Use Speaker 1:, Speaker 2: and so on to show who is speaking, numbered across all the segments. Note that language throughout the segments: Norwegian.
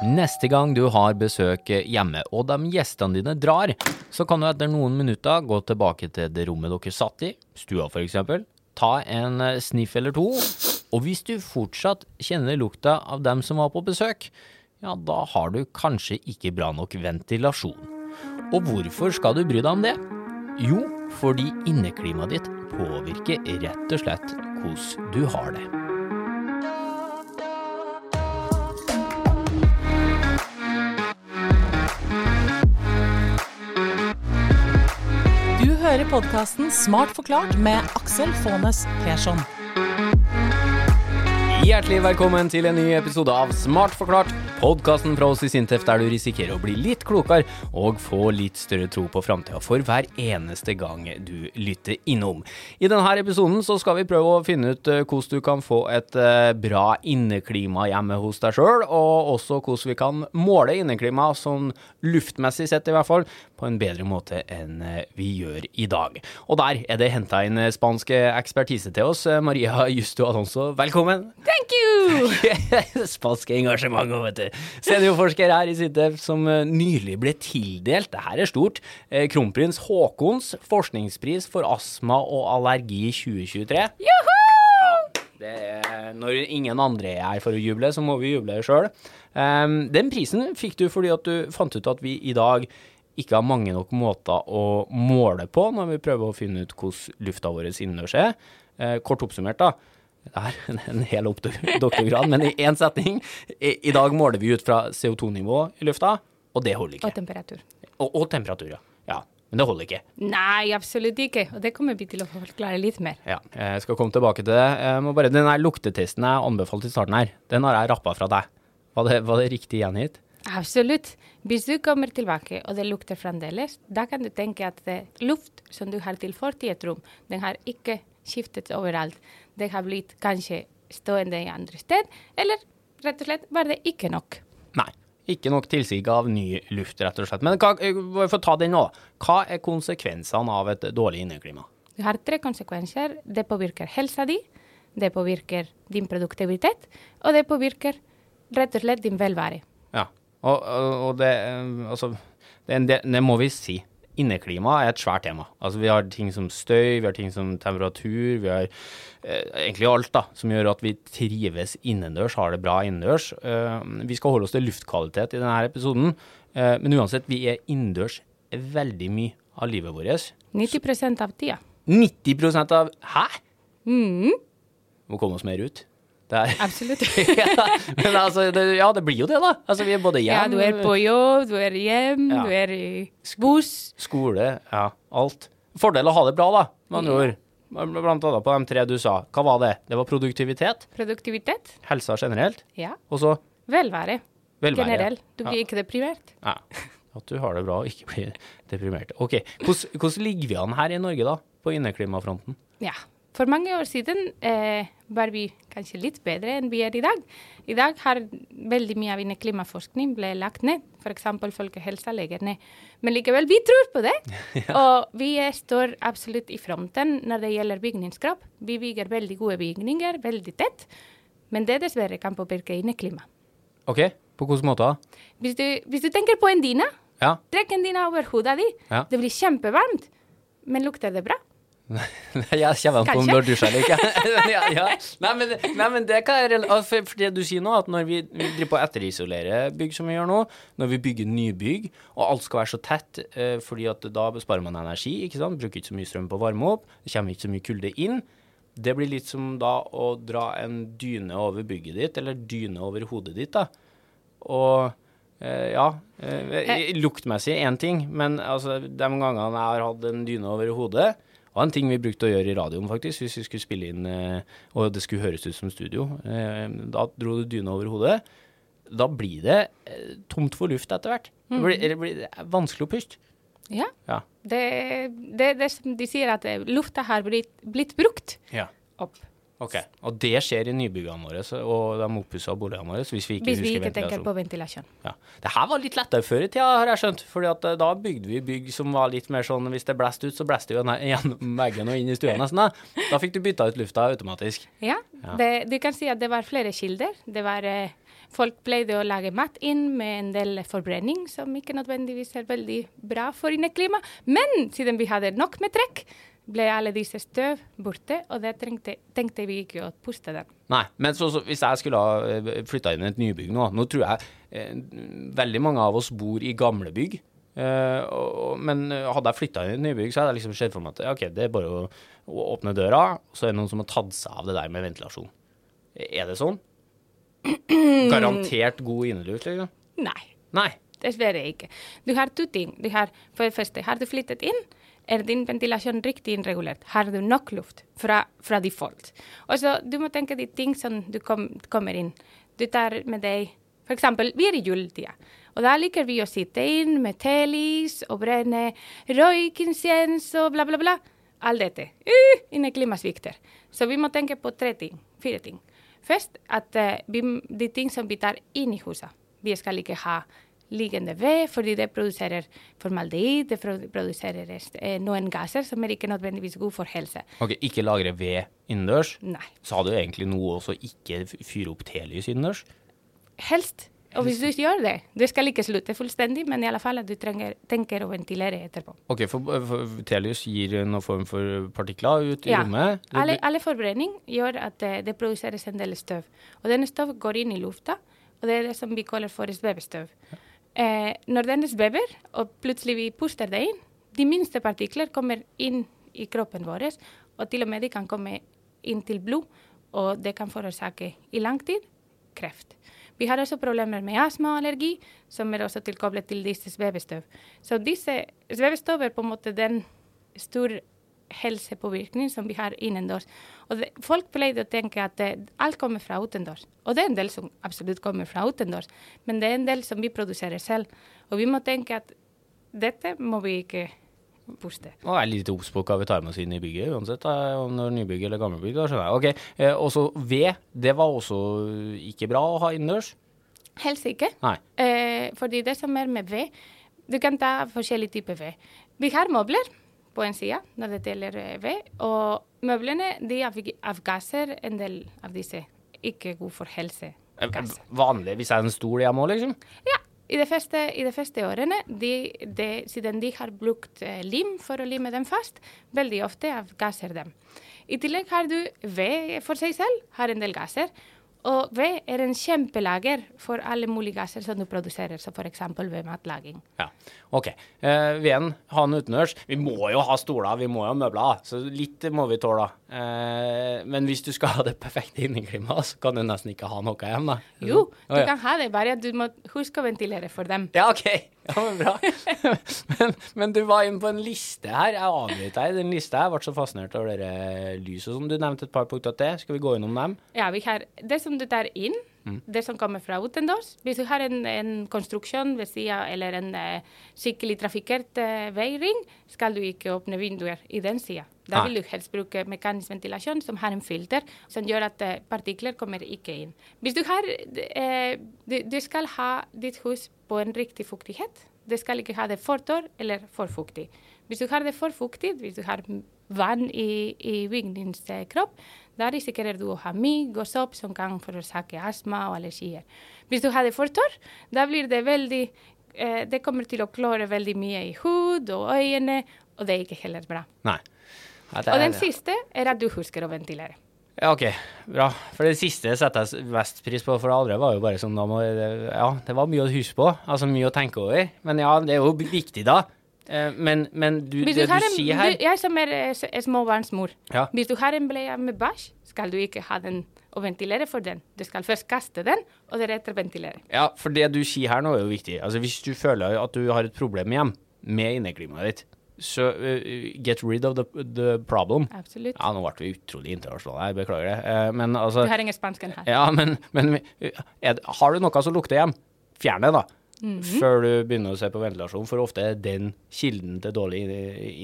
Speaker 1: Neste gang du har besøk hjemme, og de gjestene dine drar, så kan du etter noen minutter gå tilbake til det rommet dere satt i, stua f.eks., ta en sniff eller to, og hvis du fortsatt kjenner lukta av dem som var på besøk, ja, da har du kanskje ikke bra nok ventilasjon. Og hvorfor skal du bry deg om det? Jo, fordi inneklimaet ditt påvirker rett og slett hvordan du har det.
Speaker 2: Hører podkasten Smart forklart med Aksel Faanes Persson.
Speaker 1: Hjertelig velkommen til en ny episode av Smart forklart, podkasten fra oss i Sintef der du risikerer å bli litt klokere og få litt større tro på framtida for hver eneste gang du lytter innom. I denne episoden så skal vi prøve å finne ut eh, hvordan du kan få et eh, bra inneklima hjemme hos deg sjøl, og også hvordan vi kan måle inneklima, sånn luftmessig sett i hvert fall, på en bedre måte enn eh, vi gjør i dag. Og der er det henta inn spansk ekspertise til oss. Maria Justo Alonso, velkommen.
Speaker 2: Thank you!
Speaker 1: Spansk engasjement, vet du. Seniorforsker her i Sintef som eh, nylig ble tildelt, det her er stort, eh, kronprins Haakons forskningspris for astma og allergi 2023.
Speaker 2: Juhu!
Speaker 1: Det er, når ingen andre er her for å juble, så må vi juble sjøl. Um, den prisen fikk du fordi at du fant ut at vi i dag ikke har mange nok måter å måle på når vi prøver å finne ut hvordan lufta vår innendørs er. Uh, kort oppsummert, da. Det er en hel doktorgrad, men i én setning. I, I, dag måler vi ut fra CO2-nivå i lufta, og det holder ikke.
Speaker 2: Og temperatur.
Speaker 1: Og, og temperatur, ja. ja. Men det holder ikke.
Speaker 2: Nei, absolutt ikke. Og det kommer vi til å forklare litt mer.
Speaker 1: Ja, jeg skal komme tilbake til det. Jeg må bare, Den her luktetesten jeg anbefalte i starten her, den har jeg rappa fra deg. Var det, var det riktig gjengitt?
Speaker 2: Absolutt. Hvis du kommer tilbake og det lukter fremdeles, da kan du tenke at luft som du har tilført i et rom, den har ikke skiftet overalt. Det har blitt kanskje stående i andre sted, eller rett og slett var det ikke nok.
Speaker 1: Nei. Ikke nok tilsig av ny luft, rett og slett. Men hva, for å ta den nå, hva er konsekvensene av et dårlig inneklima?
Speaker 2: Du har tre konsekvenser. Det påvirker helsa di, det påvirker din produktivitet, og det påvirker rett og slett din velvære.
Speaker 1: Ja, og, og det, altså, det, det, det må vi si inneklima er et svært tema. Altså Vi har ting som støy, vi har ting som temperatur, vi har eh, egentlig alt da, som gjør at vi trives innendørs, har det bra innendørs. Eh, vi skal holde oss til luftkvalitet i denne episoden, eh, men uansett, vi er innendørs veldig mye av livet vårt.
Speaker 2: 90% av tida.
Speaker 1: 90 av Hæ?!
Speaker 2: Mm.
Speaker 1: Må komme oss mer ut.
Speaker 2: Absolutt.
Speaker 1: ja, men altså, det, ja, det blir jo det, da. Altså, vi er både hjem
Speaker 2: Ja, du er på jobb, du er hjem, ja. du er i buss.
Speaker 1: Skole, ja. Alt. Fordel å ha det bra, da, med andre ord. Blant annet på de tre du sa. Hva var det? Det var produktivitet.
Speaker 2: Produktivitet.
Speaker 1: Helsa generelt.
Speaker 2: Ja.
Speaker 1: Og så
Speaker 2: Velvære.
Speaker 1: Velvære.
Speaker 2: Generell. Du blir ja. ikke deprimert.
Speaker 1: Ja. At du har det bra og ikke blir deprimert. Ok. Hvordan ligger vi an her i Norge, da? På inneklimafronten?
Speaker 2: Ja. For mange år siden eh, var vi kanskje litt bedre enn vi er i dag. I dag har veldig mye av klimaforskning ble lagt ned. F.eks. folkehelsa legger ned. Men likevel, vi tror på det. ja. Og vi står absolutt i fronten når det gjelder bygningskropp. Vi bygger veldig gode bygninger, veldig tett. Men det dessverre kan påvirke inneklimaet.
Speaker 1: OK. På hvilken måte?
Speaker 2: Hvis du, hvis du tenker på en dyne,
Speaker 1: ja.
Speaker 2: trekk en dyne over hodet ditt. Ja. Det blir kjempevarmt. Men lukter det bra?
Speaker 1: Jeg kommer an på om du har dusja eller ikke. ja, ja. Nei, men, nei, men, det kan jeg for, for det du sier nå, at når vi, vi driver på å etterisolere bygg som vi gjør nå, når vi bygger nybygg, og alt skal være så tett, eh, fordi at da besparer man energi, ikke sant, bruker ikke så mye strøm på å varme opp, det kommer ikke så mye kulde inn. Det blir litt som da å dra en dyne over bygget ditt, eller dyne over hodet ditt, da. Og eh, ja, eh, luktmessig én ting, men altså, de gangene jeg har hatt en dyne over hodet, det var en ting vi brukte å gjøre i radioen, faktisk, hvis vi skulle spille inn eh, og det skulle høres ut som studio. Eh, da dro du dyna over hodet. Da blir det eh, tomt for luft etter hvert. Det blir, mhm. det blir vanskelig å puste.
Speaker 2: Ja.
Speaker 1: ja.
Speaker 2: Det, det, det, de sier at lufta har blitt, blitt brukt
Speaker 1: ja.
Speaker 2: opp.
Speaker 1: Ok, Og det skjer i nybyggene våre og de oppussa boligene våre? Hvis vi ikke,
Speaker 2: hvis vi ikke tenker på ventilasjon.
Speaker 1: Ja. Det her var litt lettere før i tida, har jeg skjønt. fordi at eh, da bygde vi bygg som var litt mer sånn hvis det blåste ut, så blåste det gjennom veggen og inn i stua nesten. Da. da fikk du bytta ut lufta automatisk.
Speaker 2: Ja, ja. Det, du kan si at det var flere kilder. Det var eh, Folk pleide å lage mat inn med en del forbrenning, som ikke nødvendigvis er veldig bra for inneklimaet. Men siden vi hadde nok med trekk, ble alle disse støv borte, og det trengte, tenkte vi ikke å puste dem.
Speaker 1: Nei, men så, så hvis jeg skulle ha flytta inn i et nybygg nå Nå tror jeg eh, veldig mange av oss bor i gamle bygg. Eh, og, men hadde jeg flytta inn i et nybygg, så hadde jeg liksom sett for meg at okay, det er bare å, å åpne døra, og så er det noen som har tatt seg av det der med ventilasjon. Er det sånn? Garantert god inneluft, liksom?
Speaker 2: Nei.
Speaker 1: Nei.
Speaker 2: Dessverre ikke. Du har to ting. Du har, for det første, har du flyttet inn? Er din ventilasjon riktig innregulert? Har du nok luft fra, fra default? Og så Du må tenke de ting som du kom, kommer inn. Du tar med deg eksempel, vi er i juletida. Og da liker vi å sitte inn med telys og brenne røykinsens og bla, bla, bla. Alt dette. Uh, inne klimasvikter. Så vi må tenke på tre ting. Fire ting. Først at uh, vi, de ting som vi tar inn i huset. Vi skal ikke ha liggende ved, fordi det produserer formaldehyd, det produserer eh, noen gasser som er ikke nødvendigvis gode for helse.
Speaker 1: Ok, Ikke lagre ved innendørs?
Speaker 2: Nei.
Speaker 1: Sa du egentlig noe også ikke fyre opp telys innendørs?
Speaker 2: Helst. Og hvis du gjør det, du skal ikke slutte fullstendig, men i alle fall at du trenger, tenker å ventilere etterpå.
Speaker 1: Ok, for, for Telius gir noen form for partikler ut i
Speaker 2: ja.
Speaker 1: rommet?
Speaker 2: Alle, alle forbrenning gjør at det, det produseres en del støv. Og denne støv går inn i lufta, og det er det som vi kaller for svevestøv. Ja. Eh, når den svever, og plutselig vi puster det inn, de minste partikler kommer inn i kroppen vår, og til og med de kan komme inn til blod, og det kan forårsake i lang tid kreft. Vi har også problemer med astma og allergi, som er også tilkoblet til disse svevestøv. Så disse svevestøv er på en måte den store helsepåvirkning som vi har innendørs. Og det, folk pleide å tenke at det, alt kommer fra utendørs. Og det er en del som absolutt kommer fra utendørs, men det er en del som vi produserer selv. Og vi må tenke at dette må vi ikke puste.
Speaker 1: Og er litt obs på hva vi tar med oss inn i bygget, uansett om det er nybygg eller gammelbygg. Da skjønner jeg. Ok, eh, også ved, det var også ikke bra å ha innendørs?
Speaker 2: Helst ikke.
Speaker 1: Nei.
Speaker 2: Eh, fordi det som er med ved, du kan ta forskjellige typer ved. Vi har møbler på en side når det gjelder ved. Og møblene de avgasser en del av disse ikke god for helse.
Speaker 1: Vanlig hvis det er en stol hjemme òg, liksom?
Speaker 2: Ja. I de første, i de første årene, de, de, siden de har brukt eh, lim for å lime dem fast, veldig ofte avgasser dem. I tillegg har du ved for seg selv, har en del gasser. Og ved er en kjempelager for alle mulige gasser som du produserer, som f.eks. ved matlaging.
Speaker 1: Ja, OK. Eh, veden, ha den utendørs. Vi må jo ha stoler, vi må jo ha møbler, så litt må vi tåle. Eh, men hvis du skal ha det perfekte inneklimaet, så kan du nesten ikke ha noe hjemme,
Speaker 2: da. Jo, du kan ha det, bare du må huske å ventilere for dem.
Speaker 1: Ja, OK. Men bra. men, men, du var inne på en liste her. Jeg avbrøt deg den lista. Jeg ble så fascinert over dere lyset som du nevnte et par punkter til. Skal vi gå innom dem?
Speaker 2: Ja, vi har det som du tar inn, mm. det som kommer fra utendørs. Hvis du har en, en konstruksjon sida eller en uh, skikkelig trafikkert uh, veiring, skal du ikke åpne vinduer i den sida. Da vil du helst bruke mekanisk ventilasjon som har en filter som gjør at uh, partikler kommer ikke inn. Hvis du har du, du skal ha ditt hus på en riktig fuktighet. Det skal ikke ha det for tørr eller for fuktig. Hvis du har det for fuktig, hvis du har vann i, i bygningskropp, da risikerer du å ha mygg og sopp som kan forårsake astma og allergier. Hvis du hadde for tørr, da blir det veldig eh, Det kommer til å klore veldig mye i hud og øyne, og det er ikke heller bra.
Speaker 1: Nei.
Speaker 2: Ja, og den siste er at du husker å ventilere.
Speaker 1: Ja, OK. Bra. For det siste setter jeg mest pris på, for det andre var jo bare sånn må, Ja, det var mye å huske på. Altså mye å tenke over. Men ja, det er jo viktig, da. Eh, men, men du, det du,
Speaker 2: en,
Speaker 1: sier her
Speaker 2: du, Jeg som er, er småbarnsmor. Ja. Hvis du har en bleie med bæsj, skal du ikke ha den og ventilere for den. Du skal først kaste den, og deretter ventilere.
Speaker 1: Ja, for det du sier her nå er jo viktig. Altså Hvis du føler at du har et problem hjem med inneklimaet ditt, så uh, get rid of the, the problem.
Speaker 2: Absolutt.
Speaker 1: Ja, nå ble vi utrolig internasjonale, jeg beklager det. Uh, men altså
Speaker 2: Du har ingen spansken her.
Speaker 1: Ja, men, men er, har du noe som lukter hjem, fjern det, da. Mm -hmm. Før du begynner å se på ventilasjon, for ofte er den kilden til dårlig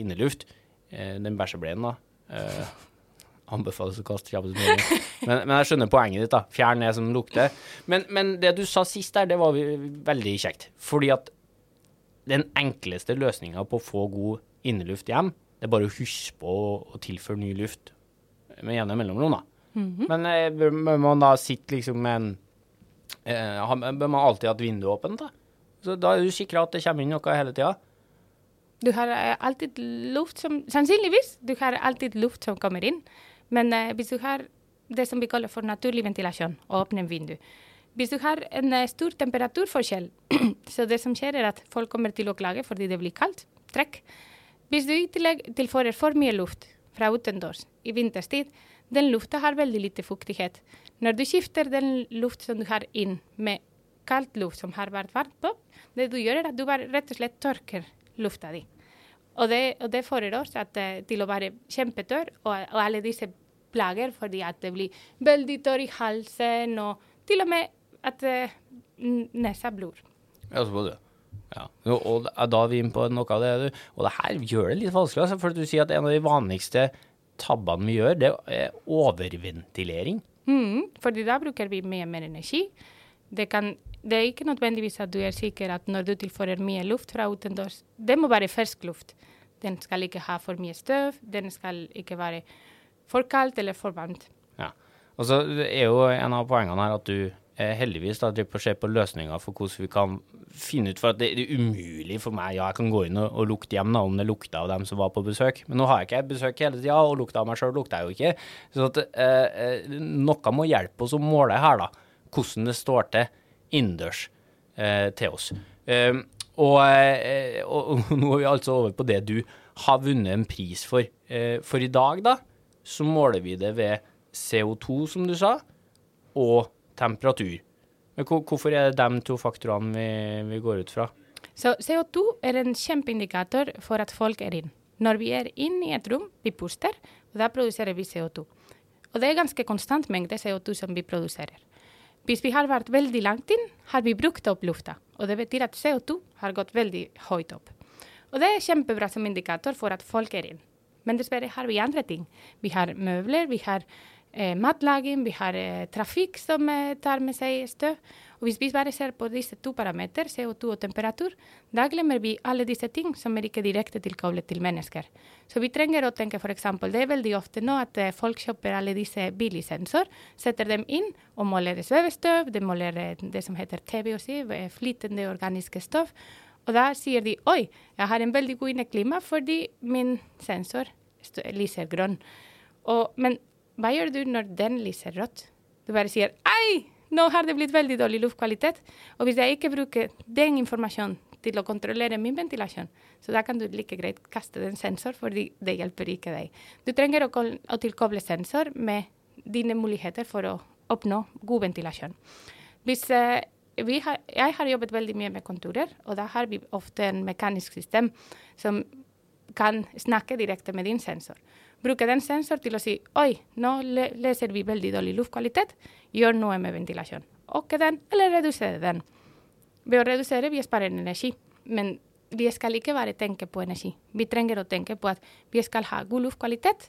Speaker 1: inneluft uh, den bæsjebleien, da. Eh, anbefales å kaste kjappest mulig. Men, men, jeg skjønner poenget ditt, da. Fjern det som lukter. Men, men, det du sa sist der, det var veldig kjekt. Fordi at den enkleste løsninga på å få god inneluft hjem, det er bare å huske på å tilføre ny luft med jevne mellomrom, da. Mm -hmm. Men eh, bør man da sitte liksom med en eh, bør man alltid ha et vindu åpent, da? Da er du sikra at det kommer inn noe hele tida?
Speaker 2: Du har eh, alltid luft som Sannsynligvis du har alltid luft som kommer inn. Men eh, hvis du har det som vi kaller for naturlig ventilasjon, åpne vindu Hvis du har en eh, stor temperaturforskjell, så det som skjer, er at folk kommer til å klage fordi det blir kaldt, trekk. Hvis du i tillegg tilfører for mye luft fra utendørs i vinterstid, den lufta har veldig lite fuktighet. Når du skifter den luft som du har inn med kaldt luft som har vært varmt på, det du gjør er at du bare rett og slett tørker lufta di. Og det, og det fører oss at, eh, til å være kjempetørr, og, og alle disse plager fordi at det blir veldig tørr i halsen, og til og med at eh, nesa blør.
Speaker 1: Ja, så på det. Ja. Og, da- er vi inne på noe av det du Og det her gjør det litt vanskelig, altså, for du sier at en av de vanligste tabbene vi gjør, det er overventilering.
Speaker 2: Mm, fordi da bruker vi mye mer energi. Det, kan, det er ikke nødvendigvis at du er sikker at når du tilfører mye luft fra utendørs Det må være fersk luft. Den skal ikke ha for mye støv, den skal ikke være for kaldt eller for varmt.
Speaker 1: Ja. Og så er jo en av poengene her at du eh, heldigvis da driver å se på løsninger for hvordan vi kan finne ut For at det det er umulig for meg, ja, jeg kan gå inn og, og lukte hjem da, om det lukta av dem som var på besøk, men nå har jeg ikke besøk hele tida, og lukta av meg sjøl lukter jeg jo ikke. Så at eh, eh, noe må hjelpe oss å måle her, da, hvordan det står til innendørs eh, til oss. Eh, og, og, og nå er vi altså over på det du har vunnet en pris for. Eh, for i dag, da, så måler vi det ved CO2, som du sa, og temperatur. Men hvor- hvorfor er det de to faktorene vi, vi går ut fra?
Speaker 2: Så CO2 er en kjempeindikator for at folk er inn. Når vi er inne i et rom, vi puster, og da produserer vi CO2. Og det er ganske konstant mengde CO2 som vi produserer. Hvis vi har vært veldig langt inn, har vi brukt opp lufta. Og det betyr at CO2 har gått veldig høyt opp. Og det er kjempebra som indikator for at folk er inn. Men dessverre har vi andre ting. Vi har møbler, vi har eh, matlaging, vi har eh, trafikk som eh, tar med seg støv. Og hvis vi bare ser på disse to parametrene, CO2 og temperatur, da glemmer vi alle disse ting som er ikke direkte tilkoblet til mennesker. Så vi trenger å tenke f.eks. det er veldig ofte nå at eh, folk kjøper alle disse billigsensorer, setter dem inn og måler svevestøv, de måler eh, det som heter TBOC, eh, flytende organiske stoff. Og da sier de oi, jeg har en veldig god inneklima fordi min sensor lyser grønn. Og, men hva gjør du når den lyser rødt? Du bare sier ei, nå har det blitt veldig dårlig luftkvalitet. Og hvis jeg ikke bruker den informasjonen til å kontrollere min ventilasjon, så da kan du like greit kaste den sensor, fordi det hjelper ikke deg. Du trenger å, å tilkoble sensor med dine muligheter for å oppnå god ventilasjon. Hvis eh, har, jeg har jobbet veldig mye med kontorer, og da har vi ofte en mekanisk system som kan snakke direkte med din sensor. Bruke den sensor til å si oi, nå leser vi veldig dårlig luftkvalitet, gjør noe med ventilasjon. Øke den, eller redusere den. Ved å redusere, vi sparer energi, men vi skal ikke bare tenke på energi. Vi trenger å tenke på at vi skal ha god luftkvalitet,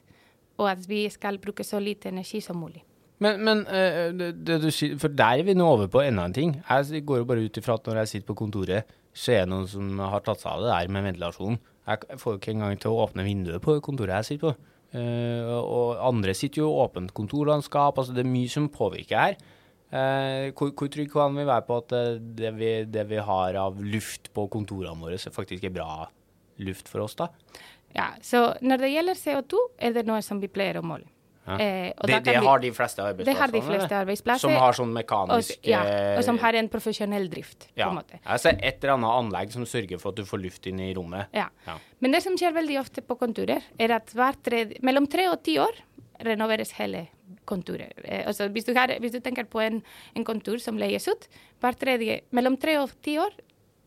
Speaker 2: og at vi skal bruke så lite energi som mulig.
Speaker 1: Men, men eh, det, det du for der er vi nå over på enda en ting. Jeg går jo bare ut ifra at når jeg sitter på kontoret, så er det noen som har tatt seg av det der med ventilasjon. Jeg får jo ikke engang til å åpne vinduet på kontoret jeg sitter på. Eh, og andre sitter jo åpent kontorlandskap, altså det er mye som påvirker her. Uh, hvor, hvor trygg kan vi være på at eh, det vi, det vi har av luft på kontorene våre, faktisk er bra luft for oss, da?
Speaker 2: Ja, så når det gjelder CO2, er det noe som vi pleier å måle.
Speaker 1: Ja.
Speaker 2: Eh,
Speaker 1: Det, det har de fleste
Speaker 2: det har de fleste arbeidsplasser.
Speaker 1: Som har sånn
Speaker 2: og, ja, og som
Speaker 1: eh,
Speaker 2: har en profesjonell drift.
Speaker 1: Ja.
Speaker 2: på en måte.
Speaker 1: Altså et eller annet anlegg som sørger for at du får luft inn i rommet.
Speaker 2: Ja.
Speaker 1: Ja.
Speaker 2: Men det som skjer veldig ofte på kontorer, er at tredje, mellom tre og ti år renoveres hele kontoret. Eh, altså hvis, du har, hvis du tenker på en, en kontor som leies ut, tredje, mellom tre og ti år,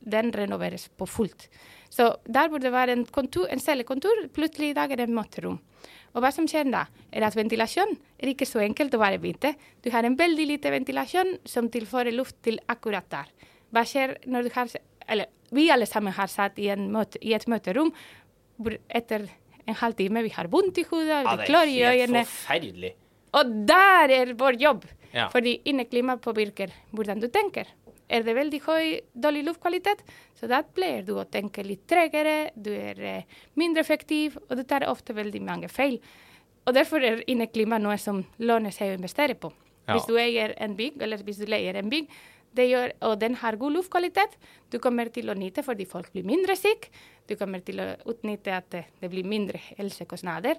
Speaker 2: den renoveres på fullt. Så der burde det være en, kontor, en cellekontor, plutselig i dag er det et møterom. Og hva som skjer da, er at ventilasjon er ikke så enkelt å bare vite. Du har en veldig lite ventilasjon som tilfører luft til akkurat der. Hva skjer når du har Eller vi alle sammen har satt i, en møte, i et møterom etter en halvtime vi har vondt i hodet,
Speaker 1: Ja,
Speaker 2: øynene.
Speaker 1: det
Speaker 2: klør
Speaker 1: er
Speaker 2: i
Speaker 1: helt
Speaker 2: øynene.
Speaker 1: forferdelig.
Speaker 2: Og der er vår jobb!
Speaker 1: Ja.
Speaker 2: Fordi inneklima påvirker hvordan du tenker. Er det veldig høy, dårlig luftkvalitet, så da pleier du å tenke litt tregere, du er eh, mindre effektiv, og du tar ofte veldig mange feil. Og derfor er inneklima noe som låner seg å investere på.
Speaker 1: Ja.
Speaker 2: Hvis du eier en bygg, eller hvis du leier en bygg, gjør, og den har god luftkvalitet. Du kommer til å nyte fordi folk blir mindre syke. Du kommer til å utnytte at det blir mindre helsekostnader.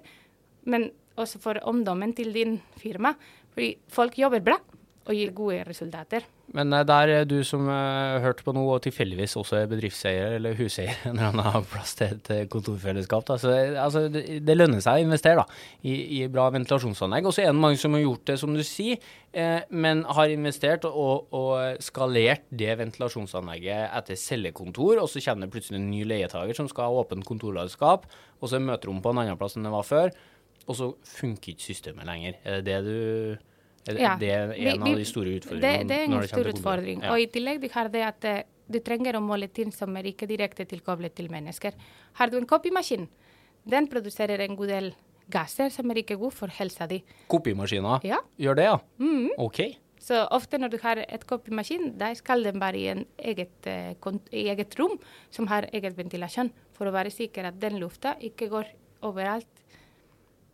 Speaker 2: Men også for omdommen til din firma. Fordi folk jobber bra og gir gode resultater.
Speaker 1: Men det der er du som uh, hørte på noe, og tilfeldigvis også er bedriftseier eller huseier en eller annen har plass til et eh, kontorfellesskap, da. Så altså, det, det, lønner seg å investere da, i, i bra ventilasjonsanlegg. Og så er det mange som har gjort det, som du sier, eh, men har investert og, og, skalert det ventilasjonsanlegget etter cellekontor, og så det plutselig en ny leietager som skal ha åpent kontorlandskap, og så er møterom på en annen plass enn det var før, og så funker ikke systemet lenger. Er det det du ja. Det er en vi, av de store utfordringene.
Speaker 2: Det, det er en stor utfordring. Ja. Og i tillegg har det at uh, du trenger å måle ting som er ikke direkte tilkoblet til mennesker. Har du en kopimaskin, den produserer en god del gasser som er ikke god for helsa di.
Speaker 1: Kopimaskiner
Speaker 2: ja.
Speaker 1: gjør det, ja?
Speaker 2: Mm.
Speaker 1: OK.
Speaker 2: Så ofte når du har et kopimaskin, da skal den være i, eget, uh, i eget rom som har eget ventilasjon, for å være sikker at den lufta ikke går overalt.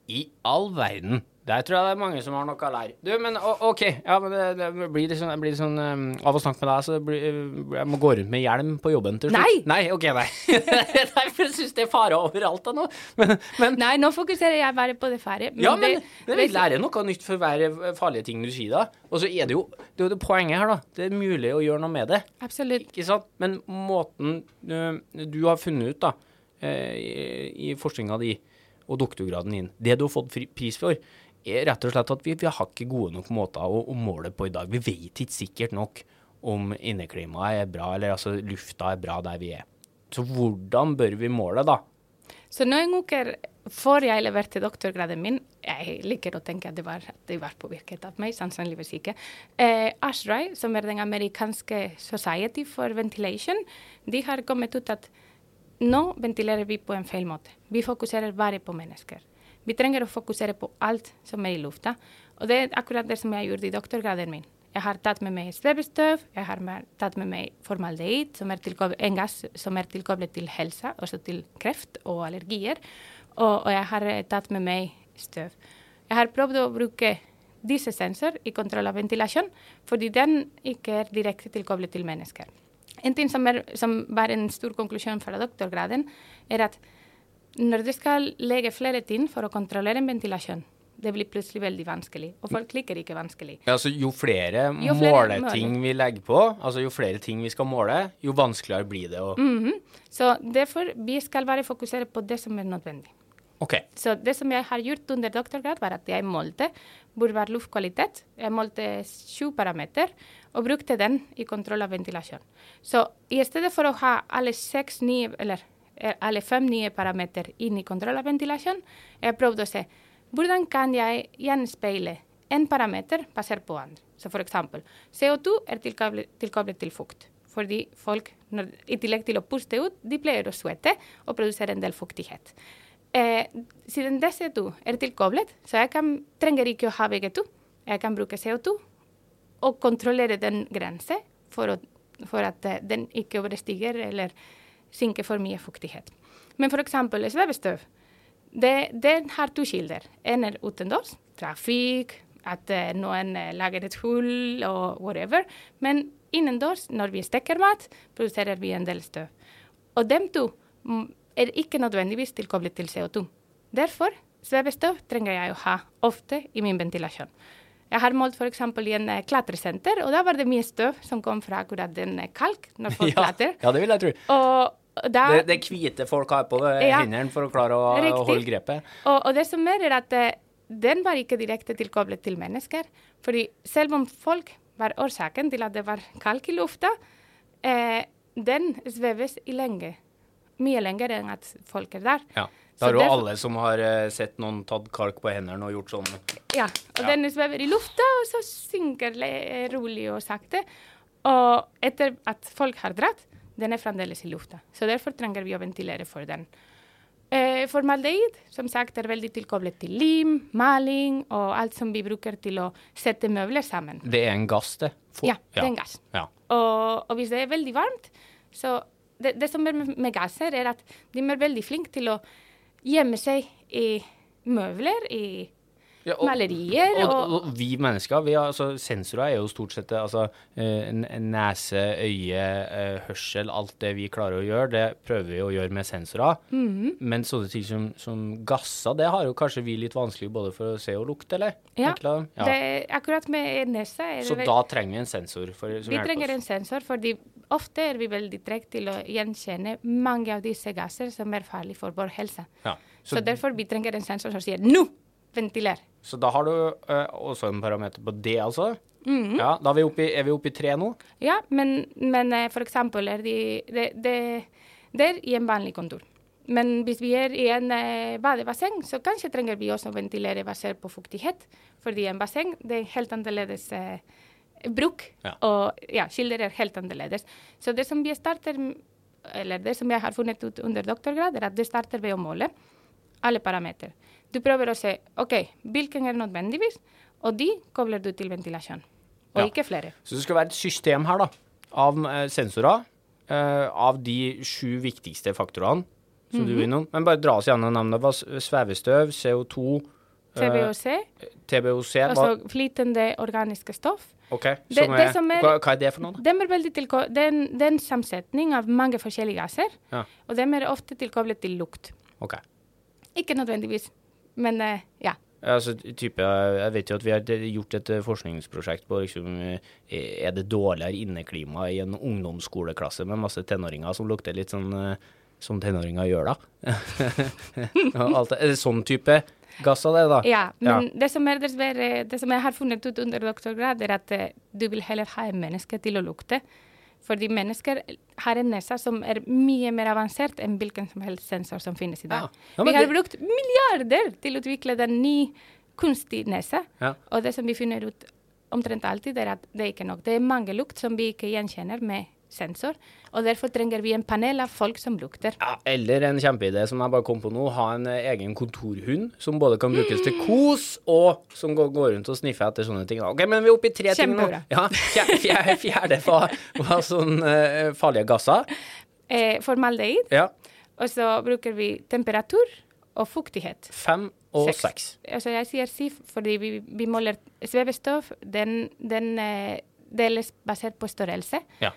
Speaker 1: I all verden. Der tror jeg det er mange som har noe å lære. Du, men OK. Ja, men det, det blir litt sånn, blir sånn um, Av å snakke med deg, så blir, jeg må gå rundt med hjelm på jobben til
Speaker 2: slutt. Nei!
Speaker 1: Nei, OK, nei. Derfor for jeg det er fare overalt da nå. Men, men,
Speaker 2: Nei, nå fokuserer jeg bare på det færre.
Speaker 1: ja, men det, det, vi lærer noe nytt for hver farlige ting du sier da. Og så er det jo det, er det poenget her, da. Det er mulig å gjøre noe med det.
Speaker 2: Absolutt.
Speaker 1: Ikke sant? Men måten du, du har funnet ut, da, i, i forskninga di og doktorgraden din, det du har fått pris for, rett og slett at vi, vi har ikke gode nok måter å, å, måle på i dag. Vi vet ikke sikkert nok om inneklimaet er bra, eller altså lufta er bra der vi er. Så hvordan bør vi måle, da?
Speaker 2: Så noen uker før jeg leverte doktorgraden min, jeg liker å tenke at det var, det var påvirket av meg, sannsynligvis ikke, eh, ASHRAE, som er den amerikanske Society for Ventilation, de har kommet ut at nå ventilerer vi på en feil måte. Vi fokuserer bare på mennesker. Vi trenger å fokusere på alt som er i lufta. Og det er akkurat det som jeg gjorde i doktorgraden min. Jeg har tatt med meg svevestøv, jeg har tatt med meg formaldehyd, som er en gass som er tilkoblet til helse, også til kreft og allergier. Og, og, jeg har tatt med meg støv. Jeg har prøvd å bruke disse sensor i kontroll av ventilasjon, fordi den ikke er direkte tilkoblet til mennesker. En ting som, er, som var en stor konklusjon fra doktorgraden, er at når du skal legge flere ting for å kontrollere en ventilasjon, det blir plutselig veldig vanskelig. Og folk liker ikke vanskelig.
Speaker 1: Ja, altså Jo flere, jo flere måleting måle. vi legger på, altså jo flere ting vi skal måle, jo vanskeligere blir det å
Speaker 2: mm -hmm. Så derfor vi skal bare fokusere på det som er nødvendig.
Speaker 1: Ok.
Speaker 2: Så det som jeg har gjort under doktorgrad, var at jeg målte hvor var luftkvalitet. Jeg målte sju parameter og brukte den i kontroll av ventilasjon. Så i stedet for å ha alle seks nye, eller alle fem nye parametere inn i kontroll av ventilasjon. Jeg prøvde å se hvordan kan jeg gjenspeile en parameter basert på andre. Så eksempel, CO2 er tilkoblet, til fukt. Fordi folk, når, i tillegg til å puste ut, de pleier å svette og produsere en del fuktighet. Eh, siden det CO2 er tilkoblet, så jeg kan, trenger ikke å ha begge to. Jeg kan bruke CO2 og kontrollere den grensen for, for, at den ikke overstiger eller synker for mye fuktighet. Men f.eks. svevestøv, det, den har to kilder. En er utendørs, trafikk, at uh, noen uh, lager et hull og whatever. Men innendørs, når vi steker mat, produserer vi en del støv. Og dem to mm, er ikke nødvendigvis tilkoblet til CO2. Derfor svevestøv trenger jeg å ha ofte i min ventilasjon. Jeg har målt f.eks. i en uh, klatresenter, og da var det mye støv som kom fra akkurat den kalk når folk
Speaker 1: ja,
Speaker 2: klatrer.
Speaker 1: Ja, det vil jeg tro.
Speaker 2: Og
Speaker 1: da, det, det hvite folk har på ja, hendene for å klare å, å holde grepet.
Speaker 2: Og, og, det som er, er at den var ikke direkte tilkoblet til mennesker. fordi selv om folk var årsaken til at det var kalk i lufta, uh, den sveves i lenge. Mye lenger enn at folk er der.
Speaker 1: Ja. Det har jo alle som har uh, sett noen tatt kalk på hendene og gjort sånn.
Speaker 2: Ja, og ja. den svever i lufta, og så synker rolig og sakte. Og etter at folk har dratt, den er fremdeles i lufta. Så derfor trenger vi å ventilere for den. Eh, formaldehyd som sagt, er veldig tilkoblet til lim, maling og alt som vi bruker til å sette møbler sammen.
Speaker 1: Det er en gass, det?
Speaker 2: For, ja, det er en gass.
Speaker 1: Ja.
Speaker 2: Og, og, hvis det er veldig varmt, så det, det som er med, gasser, er at de er veldig flinke til å gjemme seg i møbler, i
Speaker 1: Ja, og-
Speaker 2: malerier
Speaker 1: Og,
Speaker 2: og,
Speaker 1: og, vi mennesker, vi har, altså, sensorer er jo stort sett altså, eh, nese, øye, eh, hørsel, alt det vi klarer å gjøre, det prøver vi å gjøre med sensorer.
Speaker 2: Mhm.
Speaker 1: Men sånne ting som, som gasser, det har jo kanskje vi litt vanskelig både for å se og lukte, eller?
Speaker 2: Ja,
Speaker 1: ja.
Speaker 2: det, akkurat med nese
Speaker 1: Så da trenger vi en sensor for,
Speaker 2: Vi trenger en sensor, fordi ofte er vi veldig trege til å gjenkjenne mange av disse gasser som er farlige for vår helse.
Speaker 1: Ja.
Speaker 2: Så,
Speaker 1: Så,
Speaker 2: derfor vi trenger en sensor som sier 'nå, ventiler'.
Speaker 1: så da har du eh, også en parameter på det, altså?
Speaker 2: Mhm.
Speaker 1: Ja, da er vi oppe i, er vi oppe i tre nå?
Speaker 2: Ja, men, men eh, for eksempel er de, det, det, det er i en vanlig kontor. Men hvis vi er i en eh, badebasseng, så kanskje trenger vi også ventilere basert på fuktighet. Fordi en basseng det er helt annerledes eh, bruk,
Speaker 1: Ja.
Speaker 2: og ja, kilder er helt annerledes. Så det som vi starter, eller det som jeg har funnet ut under doktorgrad, er at det starter ved å måle alle parametere. Du prøver å se ok, hvilken er nødvendigvis, og de kobler du til ventilasjon. Og
Speaker 1: Ja.
Speaker 2: ikke flere.
Speaker 1: Så det skal være et system her, da, av eh, sensorer, eh, av de sju viktigste faktorene som du er innom. Men bare dra oss gjennom navnet. Svevestøv, CO2, eh,
Speaker 2: TBOC,
Speaker 1: TBOC hva,
Speaker 2: altså flytende organiske stoff.
Speaker 1: OK,
Speaker 2: det-
Speaker 1: som
Speaker 2: det
Speaker 1: er,
Speaker 2: som er-
Speaker 1: hva, hva er det for noe?
Speaker 2: De er veldig tilko det er en- det er en samsetning av mange forskjellige gasser,
Speaker 1: Ja.
Speaker 2: og de er ofte tilkoblet til lukt.
Speaker 1: OK.
Speaker 2: Ikke nødvendigvis, men uh, ja.
Speaker 1: Altså, type, jeg vet jo at vi har gjort et eh, forskningsprosjekt på liksom, eh, er det dårligere inneklima i en ungdomsskoleklasse med masse tenåringer som lukter litt sånn eh, som tenåringer gjør, da. Alt er det sånn type gasser, det, da?
Speaker 2: Ja, men det som er dessverre, det som jeg har funnet ut under doktorgrad, er at eh, du vil heller ha en menneske til å lukte. Fordi mennesker har en nese som er mye mer avansert enn hvilken som helst sensor som finnes i dag.
Speaker 1: Ja. Ja,
Speaker 2: vi har
Speaker 1: det-
Speaker 2: brukt milliarder til å utvikle den ny kunstig nese.
Speaker 1: Ja.
Speaker 2: Og det som vi finner ut omtrent alltid, er at det er ikke nok. Det er mange lukt som vi ikke gjenkjenner med sensor. Og derfor trenger vi en panel av folk som lukter.
Speaker 1: Ja, eller en kjempeidé som jeg bare kom på nå, ha en eh, egen kontorhund som både kan brukes til kos, og som går, går rundt og sniffer etter sånne ting. Ok, men vi er oppe i tre ting nå. Ja, fjerde, fjerde, fjerde var, var sånn uh, farlige gasser.
Speaker 2: Eh, formaldehyd.
Speaker 1: Ja,
Speaker 2: Og så bruker vi temperatur og fuktighet.
Speaker 1: fem og
Speaker 2: Seks.
Speaker 1: seks.
Speaker 2: Altså jeg sier SIF fordi vi, vi måler svevestøv. Den, den eh, deles basert på størrelse.
Speaker 1: Ja.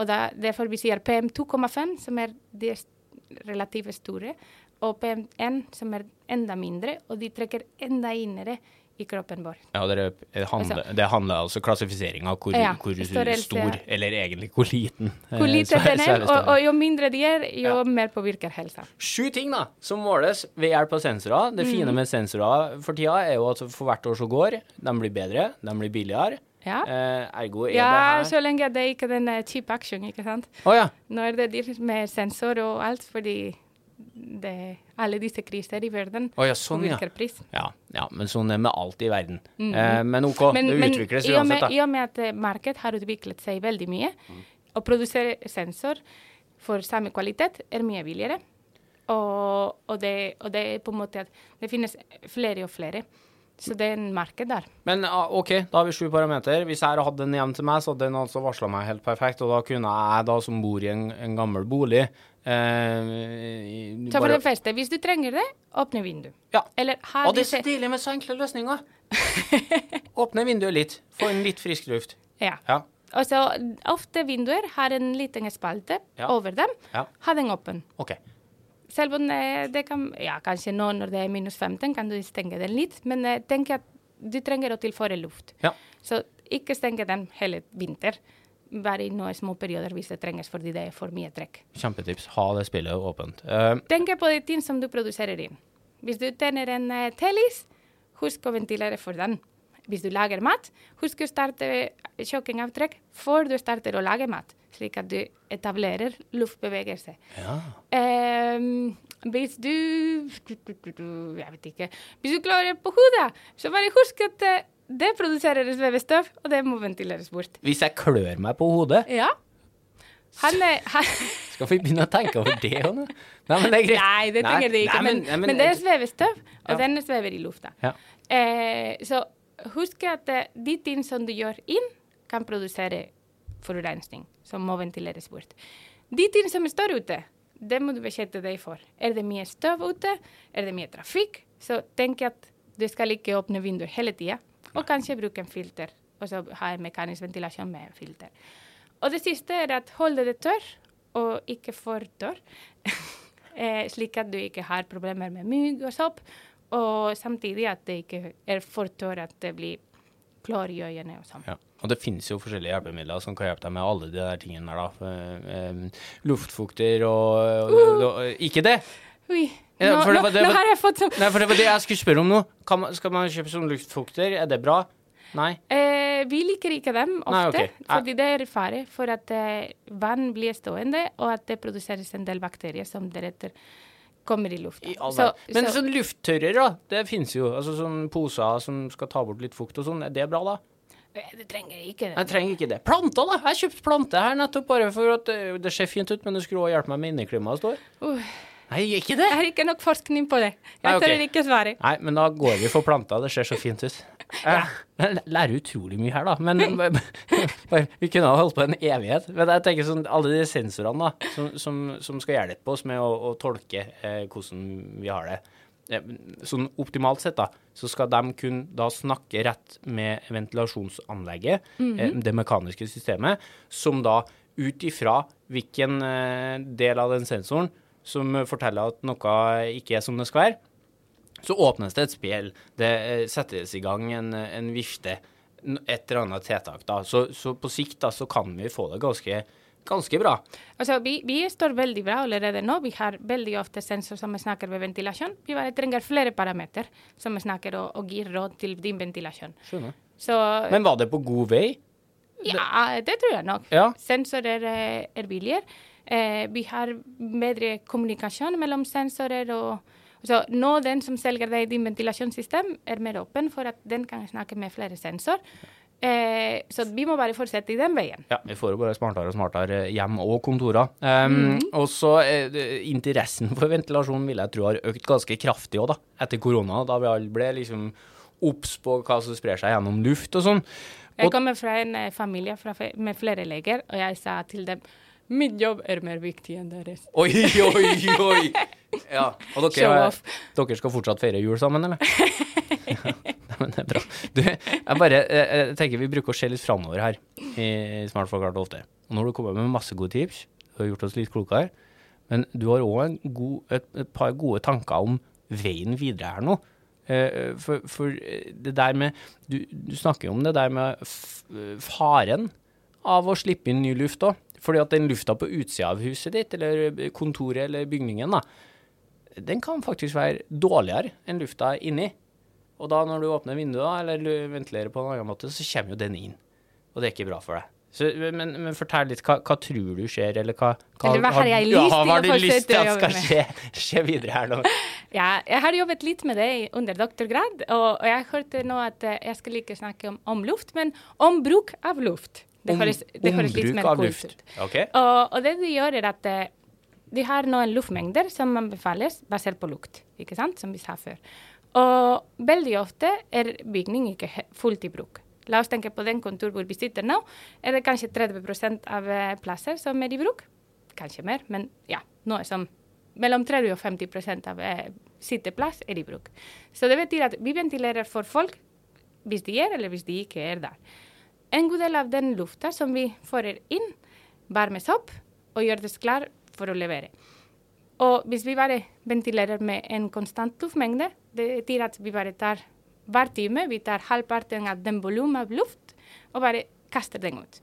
Speaker 2: Og da, derfor vi sier PM 2,5, som er de relativt store, og PM1, som er enda mindre, og de trekker enda innere i kroppen vår.
Speaker 1: Ja, det, er- handler, det handler altså klassifisering av hvor,
Speaker 2: Ja,
Speaker 1: hvor stor, eller egentlig hvor liten. eh,
Speaker 2: Hvor
Speaker 1: liten
Speaker 2: den er, og, og jo mindre de er, jo
Speaker 1: Ja.
Speaker 2: mer påvirker helsa.
Speaker 1: Sju ting da, som måles ved hjelp av sensorer. Det
Speaker 2: fine
Speaker 1: fine med sensorer for tida er jo at for hvert år som går, de blir bedre, de blir billigere.
Speaker 2: Ja.
Speaker 1: Uh, ergo er
Speaker 2: Ja,
Speaker 1: det her
Speaker 2: så lenge det ikke er en eh, cheap action, ikke sant?
Speaker 1: Oh, ja.
Speaker 2: Nå er det dyrt med sensor og alt, fordi det, alle disse kriser i verden
Speaker 1: oh, ja, sånn, ja.
Speaker 2: pris.
Speaker 1: ja. Ja, men sånn er med alt i verden. eh, men OK,
Speaker 2: Men,
Speaker 1: det utvikles
Speaker 2: men,
Speaker 1: uansett, da.
Speaker 2: i og med at eh, markedet har utviklet seg veldig mye, å produsere sensor for samme kvalitet er mye billigere. Og, og, det, og det er på en måte at det finnes flere og flere. Så det er en marked der.
Speaker 1: Men OK, da har vi sju parameter. Hvis jeg hadde hatt den hjem til meg, så hadde den altså varsla meg helt perfekt. Og da kunne jeg, da som bor i en, en gammel bolig eh,
Speaker 2: Så for
Speaker 1: bare-
Speaker 2: det første, hvis du trenger det, åpne vindu.
Speaker 1: Ja.
Speaker 2: Eller ha
Speaker 1: Og det er så deilig med så enkle løsninger. Åpne vinduet litt. Få inn litt frisk luft.
Speaker 2: Ja.
Speaker 1: Ja.
Speaker 2: Og så ofte vinduer har en liten spalte
Speaker 1: Ja.
Speaker 2: over dem.
Speaker 1: Ja.
Speaker 2: Ha den åpen.
Speaker 1: OK.
Speaker 2: Selv om eh, det kan Ja, kanskje nå når det er minus 15, kan du stenge den litt, men eh, tenk at du trenger å tilføre luft.
Speaker 1: Ja.
Speaker 2: Så ikke stenge den hele vinter. Bare i noen små perioder hvis det trenges fordi det er for mye trekk.
Speaker 1: Kjempetips. Ha det spillet åpent. Uh,
Speaker 2: Tenk på de ting som du produserer inn. Hvis du tenner en uh, telys, husk å ventilere for den. Hvis du lager mat, husk å starte kjøkkenavtrekk før du starter å lage mat, slik at du etablerer luftbevegelse.
Speaker 1: ja.
Speaker 2: Um, hvis du Jeg vet ikke. Hvis du klarer på hodet, så bare husk at eh, det produserer svevestøv, og det må ventileres bort.
Speaker 1: Hvis jeg klør meg på hodet,
Speaker 2: Ja. Han er han,
Speaker 1: skal vi begynne å tenke over det òg nå? Nei, men det er greit.
Speaker 2: Nei, det trenger det ikke.
Speaker 1: nei,
Speaker 2: Men,
Speaker 1: nei,
Speaker 2: men, det er svevestøv, og
Speaker 1: Ja.
Speaker 2: den svever i lufta.
Speaker 1: Ja.
Speaker 2: Eh, så husk at eh, de ting som du gjør inn, kan produsere forurensning, som må ventileres bort. De ting som står ute, det må du beskytte deg for. Er det mye støv ute? Er det mye trafikk? Så tenk at Du skal ikke åpne vinduer hele tida, og kanskje bruke en filter. Og så ha en mekanisk ventilasjon med en filter. Og det siste er at holde det tørr, og ikke for tørr. eh, slik at du ikke har problemer med mygg og sopp. Og samtidig at det ikke er for tørr at det blir klår i øynene og sånn.
Speaker 1: Ja. Og det finnes jo forskjellige hjelpemidler som kan hjelpe deg med alle de der tingene der, da. Um, luftfukter og, og, og, Ikke det!
Speaker 2: Ui.
Speaker 1: Ja,
Speaker 2: Nå,
Speaker 1: det var- det
Speaker 2: nå har jeg fått sånn
Speaker 1: Nei, for det var det jeg skulle spørre om nå. Man, skal man kjøpe sånn luftfukter? Er det bra? Nei?
Speaker 2: Eh, vi liker ikke dem ofte,
Speaker 1: Nei, okay.
Speaker 2: Fordi det er fare for at eh, vann blir stående, og at det produseres en del bakterier som deretter kommer i lufta.
Speaker 1: I
Speaker 2: Så-
Speaker 1: Men
Speaker 2: så-
Speaker 1: sånn lufttørrer, da. Det finnes jo. Altså sånn poser som skal ta bort litt fukt og sånn. Er det bra, da?
Speaker 2: Du trenger ikke det.
Speaker 1: Jeg trenger ikke det. Planter, da! Jeg har kjøpt plante her nettopp bare for at det, det ser fint ut, men det skulle også hjelpe meg med inneklimaet, står.
Speaker 2: Uh,
Speaker 1: Nei, ikke det!
Speaker 2: jeg har ikke nok forskning på det. Jeg
Speaker 1: Nei, okay.
Speaker 2: tør ikke svare.
Speaker 1: Nei, men da går vi for planter. Det ser så fint ut. Jeg jeg lærer utrolig mye her, da. Men vi kunne ha holdt på en evighet. Men jeg tenker sånn, alle de sensorene da, som, som, som skal hjelpe oss med å, å tolke eh, hvordan vi har det. Eh, Sånn optimalt sett, da, så skal de kunne da snakke rett med ventilasjonsanlegget, eh, det mekaniske systemet, som da ut ifra hvilken eh, del av den sensoren som forteller at noe ikke er som det skal være, så åpnes det et spill. Det eh, settes i gang en, en vifte, et eller annet tiltak. da. Så, så på sikt da, så kan vi få det ganske, ganske bra.
Speaker 2: Altså, vi, vi står veldig bra allerede nå. Vi har veldig ofte sensor som snakker ved ventilasjon. Vi bare trenger flere parameter som snakker og, og gir råd til din ventilasjon. Så
Speaker 1: Men var det på god vei?
Speaker 2: ja, det tror jeg nok.
Speaker 1: Ja.
Speaker 2: Sensorer er, er billigere. Eh, vi har bedre kommunikasjon mellom sensorer og så nå den som selger deg din ventilasjonssystem, er mer åpen for at den kan snakke med flere sensor. Eh, så vi må bare fortsette i den veien.
Speaker 1: Ja, vi får jo bare smartere og smartere hjem og kontorer. Um, Og så eh, interessen for ventilasjon vil jeg tro har økt ganske kraftig òg, da. Etter korona, da vi alle ble liksom obs på hva som sprer seg gjennom luft og sånn.
Speaker 2: Jeg kommer fra en eh, familie fra, med flere leger, og jeg sa til dem Mitt jobb er mer viktig enn deres.
Speaker 1: Oi, oi, oi! Ja, og dere, dere skal fortsatt feire jul sammen, eller? Ja, men det er bra. Du, jeg bare eh, jeg tenker vi bruker å se litt framover her i Smart forklart ofte. Og nå har du kommet med masse gode tips, du har gjort oss litt klokere, men du har òg et, et par gode tanker om veien videre her nå. Eh, For, for det der med du, du snakker jo om det der med faren av å slippe inn ny luft òg. Fordi at den lufta på utsida av huset ditt, eller kontoret eller bygningen, da, den kan faktisk være dårligere enn lufta inni. Og da når du åpner vinduet eller ventilerer på en annen måte, så kommer jo den inn. Og det er ikke bra for deg. Så, men, men fortell litt, hva, hva tror du skjer, eller hva, hva
Speaker 2: Eller hva har jeg lyst
Speaker 1: ja, har du lyst til at skal skje, skje videre her nå?
Speaker 2: Ja, jeg har jobbet litt med det under doktorgrad, og, og jeg hørte nå at eh, jeg skal ikke snakke om, om luft, men om bruk av luft. Det høres, det høres litt mer kult ut.
Speaker 1: Ok?
Speaker 2: Og, og det du gjør, er at eh, de har noen luftmengder som anbefales basert på lukt, ikke sant, som vi sa før. Og veldig ofte er bygning ikke fullt i bruk. La oss tenke på den kontor hvor vi sitter nå. Er det kanskje 30 av eh, plasser som er i bruk? Kanskje mer, men ja, noe som mellom 30 og 50% av eh, sitteplass er i bruk. Så det betyr at vi ventilerer for folk hvis de er, eller hvis de ikke er der. En god del av den lufta som vi får inn, varmes opp og gjøres klar for å levere. Og hvis vi bare ventilerer med en konstant luftmengde, det betyr at vi bare tar hver time vi tar halvparten av den volumet av luft og bare kaster den ut.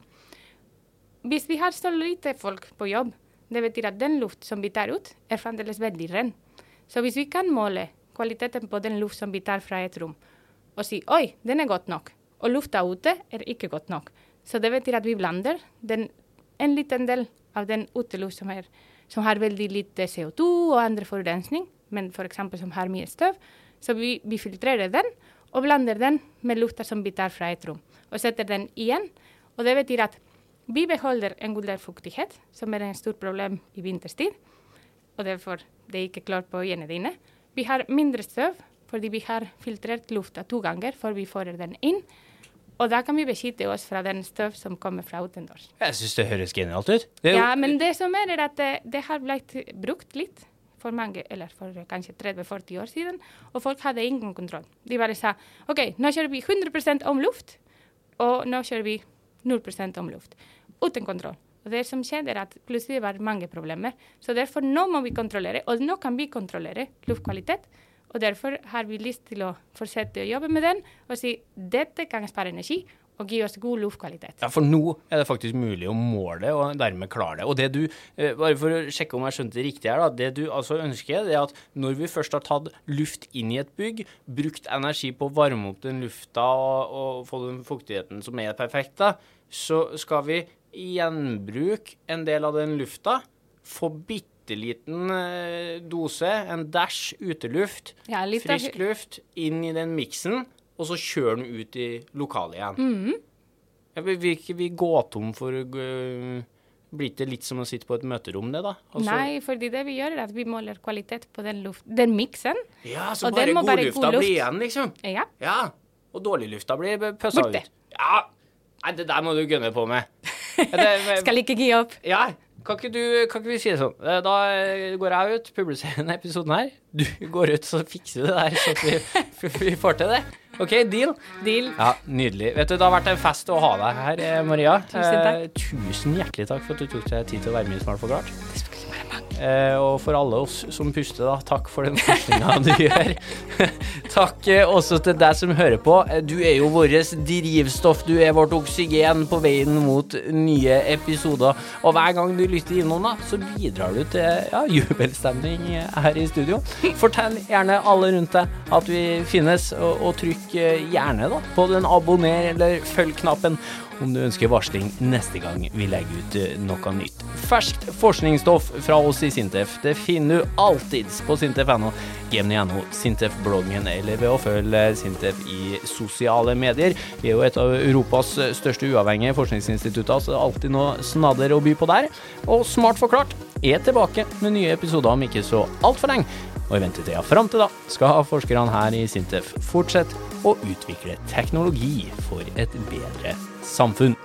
Speaker 2: Hvis vi har så lite folk på jobb, det betyr at den luft som vi tar ut, er fremdeles veldig ren. Så hvis vi kan måle kvaliteten på den luft som vi tar fra et rom, og si oi, den er godt nok, og lufta ute er ikke godt nok, så det betyr at vi blander den, en liten del av den uteluft som, som har veldig lite CO2 og andre forurensning, men f.eks. som har mye støv, så vi, vi filtrerer den og blander den med lufta som vi tar fra et rom, og setter den igjen. Og det betyr at vi beholder en god del fuktighet, som er et stort problem i vinterstid, og derfor det ikke klart på øynene dine. Vi har mindre støv fordi vi har filtrert lufta to ganger før vi får den inn. Og da kan vi beskytte oss fra den støv som kommer fra utendørs.
Speaker 1: Jeg syns det høres genialt ut. Jo-
Speaker 2: Ja, men det som er, er at det, det har blitt brukt litt for mange, eller for kanskje 30-40 år siden, og folk hadde ingen kontroll. De bare sa OK, nå kjører vi 100 om luft, og nå kjører vi 0 om luft. Uten kontroll. Og det som skjedde, er at plutselig var mange problemer. Så derfor nå må vi kontrollere, og nå kan vi kontrollere luftkvalitet. Og derfor har vi lyst til å fortsette å jobbe med den og si dette kan spare energi og gi oss god luftkvalitet.
Speaker 1: Ja, For nå er det faktisk mulig å måle og dermed klare det. Og det du, eh, bare for å sjekke om jeg skjønte det riktig her, da, det du altså ønsker, det er at når vi først har tatt luft inn i et bygg, brukt energi på å varme opp den lufta og, få den fuktigheten som er perfekt, da, så skal vi gjenbruke en del av den lufta, få bitte liten eh, dose, en dash uteluft,
Speaker 2: Ja, litt av-
Speaker 1: frisk luft, inn i den miksen, og så kjører den ut i lokalet igjen.
Speaker 2: Mhm.
Speaker 1: Ja, vi, vil ikke vi gå tom for uh, Blir det litt som å sitte på et møterom, det, da? Altså-
Speaker 2: Nei, fordi det vi gjør, er at vi måler kvalitet på den, luft, den miksen.
Speaker 1: Ja, så bare godlufta
Speaker 2: god luft.
Speaker 1: blir igjen, liksom?
Speaker 2: Ja.
Speaker 1: Ja. Og dårliglufta blir pøssa ut. Ja. Nei, det der må du gønne på med. Det,
Speaker 2: Skal ikke gi opp.
Speaker 1: ja. Kan ikke, du, kan ikke vi si det sånn? Eh, Da eh, går jeg ut, publiserer denne episoden her. Du går ut, så fikser du det der, så vi, vi får til det. OK, deal?
Speaker 2: Deal.
Speaker 1: Ja, Nydelig. Vet du, Det har vært en fest å ha deg her, eh, Maria.
Speaker 2: Tusen takk.
Speaker 1: Eh, tusen hjertelig takk for at du tok deg tid til å være med i Smart forklart. Eh, og for alle oss som puster, da, takk for den forskninga du gjør. takk eh, også til deg som hører på. Eh, Du er jo vårt drivstoff, du er vårt oksygen på veien mot nye episoder. Og hver gang du lytter innom, da, så bidrar du til ja, jubelstemning her i studio. Fortell gjerne alle rundt deg at vi finnes, og, og trykk gjerne da, på den abonner eller følg-knappen om du ønsker varsling neste gang vi legger ut eh, noe nytt. Ferskt forskningsstoff fra oss i Sintef det finner du alltids på sintef.no, gemni.no, Sintef-bloggen eller ved å følge Sintef i sosiale medier. Vi er jo et av Europas største uavhengige forskningsinstitutter, så det er alltid noe snadder å by på der. Og Smart forklart er tilbake med nye episoder om ikke så altfor lenge. Og i ventetida fram til da skal forskerne her i Sintef fortsette å utvikle teknologi for et bedre samfunn.